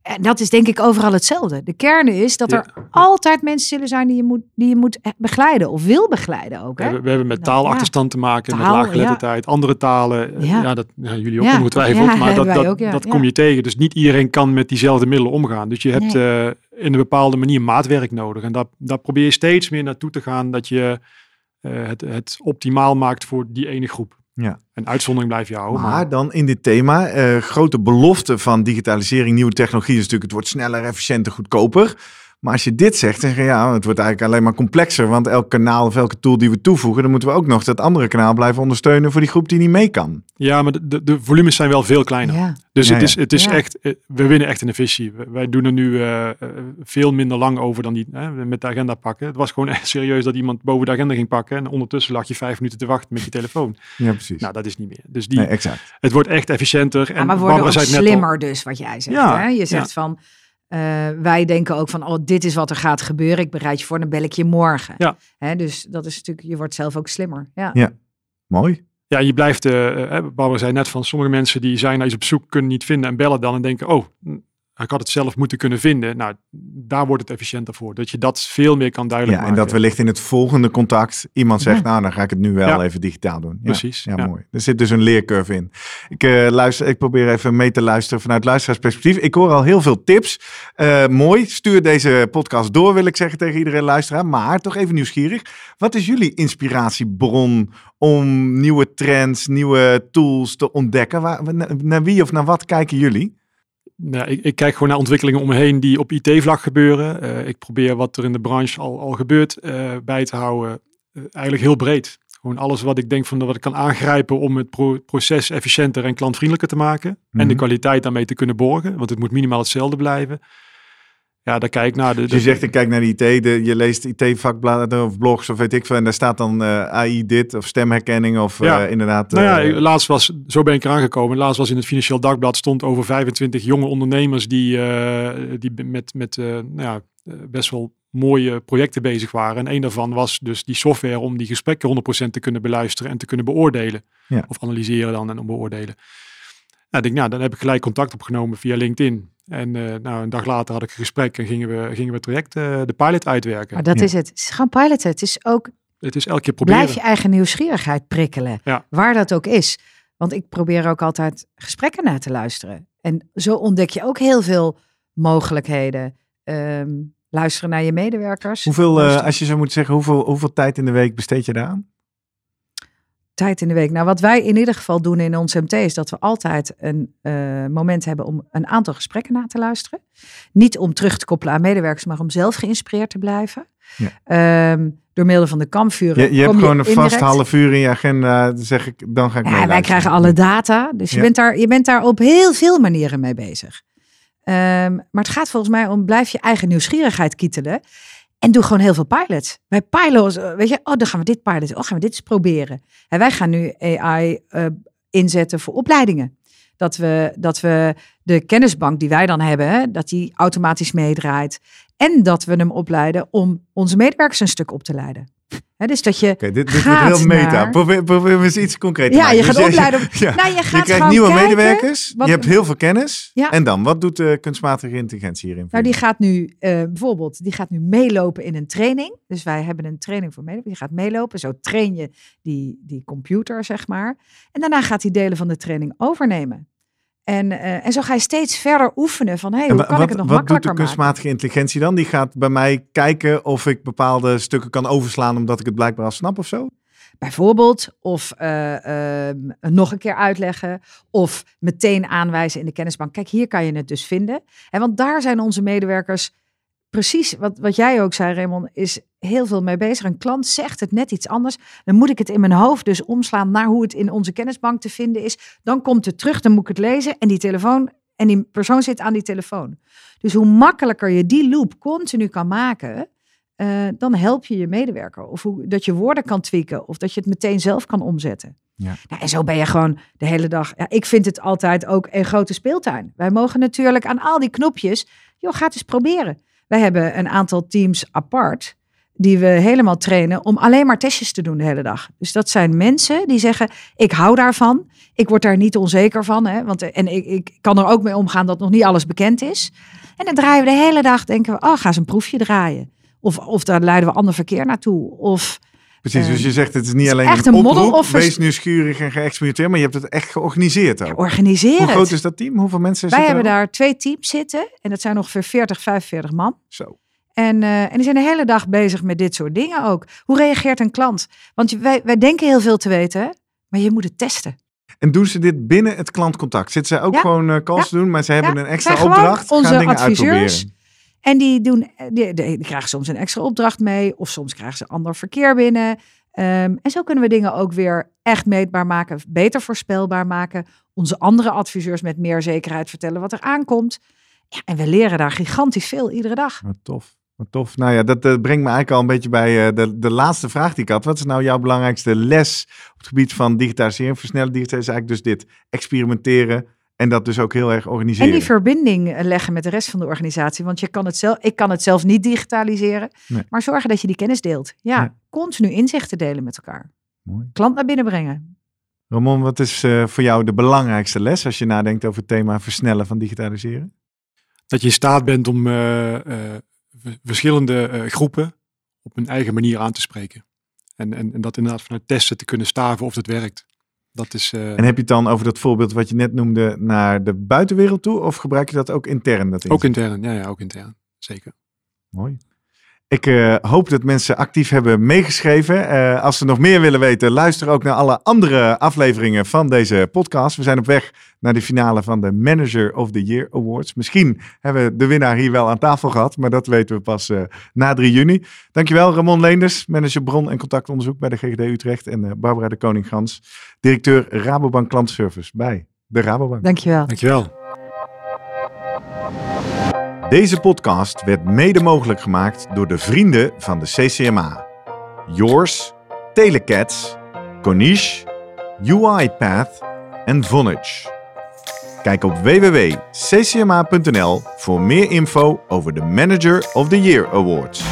En dat is denk ik overal hetzelfde. De kern is dat er Ja. altijd mensen zullen zijn die je moet, die je moet eh, begeleiden of wil begeleiden ook. We Hè? hebben, we hebben met taalachterstand te maken, met Taal, laaggeletterdheid, andere talen. Eh, Ja. Ja, dat, jullie ook ongetwijfeld, maar dat, dat, ook, dat kom je tegen. Dus niet iedereen kan met diezelfde middelen omgaan. Dus je hebt eh, in een bepaalde manier maatwerk nodig. En daar, daar probeer je steeds meer naartoe te gaan dat je het, het optimaal maakt voor die ene groep. Ja. Een uitzondering blijf je houden. Maar Maar, dan in dit thema, eh, grote belofte van digitalisering, nieuwe technologie is natuurlijk, het wordt sneller, efficiënter, goedkoper. Maar als je dit zegt, dan zeg je ja, het wordt eigenlijk alleen maar complexer. Want elk kanaal of elke tool die we toevoegen, dan moeten we ook nog dat andere kanaal blijven ondersteunen voor die groep die niet mee kan. ja, maar de, de, de volumes zijn wel veel kleiner. Ja. Dus Ja, het is, het is Ja. echt, eh, we winnen echt in efficiëntie. We- Wij doen er nu eh, eh, veel minder lang over dan die eh, met de agenda pakken. Het was gewoon echt serieus dat iemand boven de agenda ging pakken en ondertussen lag je vijf minuten te wachten met je telefoon. Ja, precies. Nou, dat is niet meer. Dus die, nee, exact. het wordt echt efficiënter. En Ja, maar we worden ook al, slimmer dus, wat jij zegt. Ja, hè? Je zegt van, eh, wij denken ook van, oh, dit is wat er gaat gebeuren. Ik bereid je voor, dan bel ik je morgen. Ja. Hè? Dus dat is natuurlijk, je wordt zelf ook slimmer. Ja. Ja. Mooi. Ja, je blijft, eh, eh, Barbara zei net van sommige mensen die zijn naar iets op zoek, kunnen niet vinden en bellen dan en denken, oh, hm, ik had het zelf moeten kunnen vinden. Nou, daar wordt het efficiënter voor. Dat je dat veel meer kan duidelijk Ja, en maken. dat wellicht in het volgende contact iemand zegt, nou, dan ga ik het nu wel Ja. even digitaal doen. Ja, Precies, Ja, ja. mooi. Er zit dus een leercurve in. Ik, eh, luister, ik probeer even mee te luisteren vanuit luisteraarsperspectief. Ik hoor al heel veel tips. Eh, mooi. Stuur deze podcast door, wil ik zeggen tegen iedereen luisteraar. Maar toch even nieuwsgierig. Wat is jullie inspiratiebron om nieuwe trends, nieuwe tools te ontdekken? Waar, naar wie of naar wat kijken jullie? Nou, ik, ik kijk gewoon naar ontwikkelingen om me heen die op IT-vlak gebeuren. Eh, ik probeer wat er in de branche al, al gebeurt eh, bij te houden. Eh, eigenlijk heel breed. Gewoon alles wat ik denk van wat ik kan aangrijpen om het pro- proces efficiënter en klantvriendelijker te maken. En de Mhm. kwaliteit daarmee te kunnen borgen. Want het moet minimaal hetzelfde blijven. Ja, daar kijk ik naar. De, Dus de- je zegt, ik kijk naar de IT, de, je leest IT-vakbladen of blogs of weet ik veel. En daar staat dan eh, AI dit of stemherkenning of Ja. eh, inderdaad... Nou ja, eh, laatst was, zo ben ik eraan gekomen. Laatst was in het Financieel Dagblad stond over 25 jonge ondernemers die, die met, met nou ja, best wel mooie projecten bezig waren. En een daarvan was dus die software om die gesprekken 100% te kunnen beluisteren en te kunnen beoordelen. Ja. Of analyseren dan en om beoordelen. Nou, ik denk, nou, dan heb ik gelijk contact opgenomen via LinkedIn. En eh, nou, een dag later had ik een gesprek en gingen we, gingen we het project, eh, de pilot uitwerken. Maar dat Ja. is het. Het is gewoon piloten. Het is ook Het is elke keer proberen. Blijf je eigen nieuwsgierigheid prikkelen. Ja. Waar dat ook is. Want ik probeer ook altijd gesprekken naar te luisteren. En zo ontdek je ook heel veel mogelijkheden. Ehm, luisteren naar je medewerkers. hoeveel, eh, als je zo moet zeggen, hoeveel, hoeveel tijd in de week besteed je daaraan? Tijd in de week. Nou, wat wij in ieder geval doen in ons MT is dat we altijd een eh, moment hebben om een aantal gesprekken na te luisteren. Niet om terug te koppelen aan medewerkers, maar om zelf geïnspireerd te blijven. Ja. Ehm, door middel van de kampvuren. Je, je hebt gewoon een vast half uur in je agenda, dan zeg ik, dan ga ik Ja, wij krijgen alle data. Dus je, bent daar, je bent daar op heel veel manieren mee bezig. Ehm, maar het gaat volgens mij om blijf je eigen nieuwsgierigheid kietelen. En doe gewoon heel veel pilots. Bij pilots, eh, weet je, oh, dan gaan we dit piloten. Oh, gaan we dit eens proberen. En wij gaan nu AI eh, inzetten voor opleidingen. Dat we, dat we de kennisbank die wij dan hebben, dat die automatisch meedraait. En dat we hem opleiden om onze medewerkers een stuk op te leiden. Hè, dus dat je Oké, dit, dit wordt gaat heel meta. naar- Probeer, probeer eens iets concreets te Ja, maken. je gaat Dus opleiden ja. Nou, je gaat je krijgt nieuwe kijken medewerkers, wat- je hebt heel veel kennis. Ja. En dan, wat doet de kunstmatige intelligentie hierin? Nou, die gaat nu eh, bijvoorbeeld, die gaat nu meelopen in een training. Dus wij hebben een training voor medewerkers. Die gaat meelopen. Zo train je die, die computer, zeg maar. En daarna gaat hij delen van de training overnemen. En, eh, en zo ga je steeds verder oefenen van, hé, hey, hoe kan wat, ik het nog wat doet de makkelijker maken? kunstmatige intelligentie dan? Die gaat bij mij kijken of ik bepaalde stukken kan overslaan omdat ik het blijkbaar al snap of zo? Bijvoorbeeld, of eh, ehm, nog een keer uitleggen, of meteen aanwijzen in de kennisbank. Kijk, hier kan je het dus vinden. En want daar zijn onze medewerkers precies, wat, wat jij ook zei, Raymond, is heel veel mee bezig. Een klant zegt het net iets anders. Dan moet ik het in mijn hoofd dus omslaan naar hoe het in onze kennisbank te vinden is. Dan komt het terug, dan moet ik het lezen en die telefoon en die persoon zit aan die telefoon. Dus hoe makkelijker je die loop continu kan maken, eh, dan help je je medewerker. Of hoe, dat je woorden kan tweaken. Of dat je het meteen zelf kan omzetten. Ja. Nou, en zo ben je gewoon de hele dag. Ja, ik vind het altijd ook een grote speeltuin. Wij mogen natuurlijk aan al die knopjes. Joh, ga het eens proberen. Wij hebben een aantal teams apart. Die we helemaal trainen om alleen maar testjes te doen de hele dag. Dus dat zijn mensen die zeggen: Ik hou daarvan. Ik word daar niet onzeker van. Hè, want, en ik, ik kan er ook mee omgaan dat nog niet alles bekend is. En dan draaien we de hele dag. Denken we: Oh, ga eens een proefje draaien. Of, of daar leiden we ander verkeer naartoe. Of Precies, dus je zegt het is niet is alleen echt een een oproep, wees nieuwsgierig en geëxperimenteerd, maar je hebt het echt georganiseerd ook. organiseren. Hoe groot is dat team? Hoeveel mensen Wij hebben daar twee teams zitten. En dat zijn ongeveer 40, 45 man. Zo. En, eh, en die zijn de hele dag bezig met dit soort dingen ook. Hoe reageert een klant? Want wij, wij denken heel veel te weten, maar je moet het testen. En doen ze dit binnen het klantcontact? Zitten zij ook Ja. gewoon eh, calls Ja. doen, maar ze hebben Ja, een extra opdracht, onze gaan dingen adviseurs. uitproberen. En die, doen, die, krijgen soms een extra opdracht mee. Of soms krijgen ze ander verkeer binnen. Ehm, en zo kunnen we dingen ook weer echt meetbaar maken. Beter voorspelbaar maken. Onze andere adviseurs met meer zekerheid vertellen wat er aankomt. Ja, en we leren daar gigantisch veel iedere dag. Wat tof. Wat tof. Nou ja, dat brengt me eigenlijk al een beetje bij eh, de, de laatste vraag die ik had. Wat is nou jouw belangrijkste les op het gebied van digitalisering, versnellen digitalisering? Is eigenlijk dus dit experimenteren en dat dus ook heel erg En organiseren. die verbinding eh, leggen met de rest van de organisatie. Want je kan het zelf, ik kan het zelf niet digitaliseren. Nee. Maar zorgen dat je die kennis deelt. Ja, continu inzichten delen met elkaar. Mooi. Klant naar binnen brengen. Ramon, wat is eh, voor jou de belangrijkste les als je nadenkt over het thema versnellen van digitaliseren? Dat je in staat bent om eh, eh, verschillende eh, groepen op hun eigen manier aan te spreken. En, en, en dat inderdaad vanuit testen te kunnen staven of het werkt. Dat is, eh, En heb je het dan over dat voorbeeld wat je net noemde naar de buitenwereld toe? Of gebruik je dat ook intern? Dat ook intern. Ja, ja, ook intern. Zeker. Mooi. Ik eh, hoop dat mensen actief hebben meegeschreven. Eh, als ze nog meer willen weten, luister ook naar alle andere afleveringen van deze podcast. We zijn op weg naar de finale van de Manager of the Year Awards. Misschien hebben we de winnaar hier wel aan tafel gehad, maar dat weten we pas eh, na 3 juni. Dankjewel Ramon Leenders, manager bron- en contactonderzoek bij de GGD Utrecht. En eh, Barbara de Koning-Gans, directeur Rabobank Klantservice bij de Rabobank. Dankjewel. Dankjewel. Deze podcast werd mede mogelijk gemaakt door de vrienden van de CCMA. Yours, Telecats, Konish, UiPath en Vonage. Kijk op www.ccma.nl voor meer info over de Manager of the Year Awards.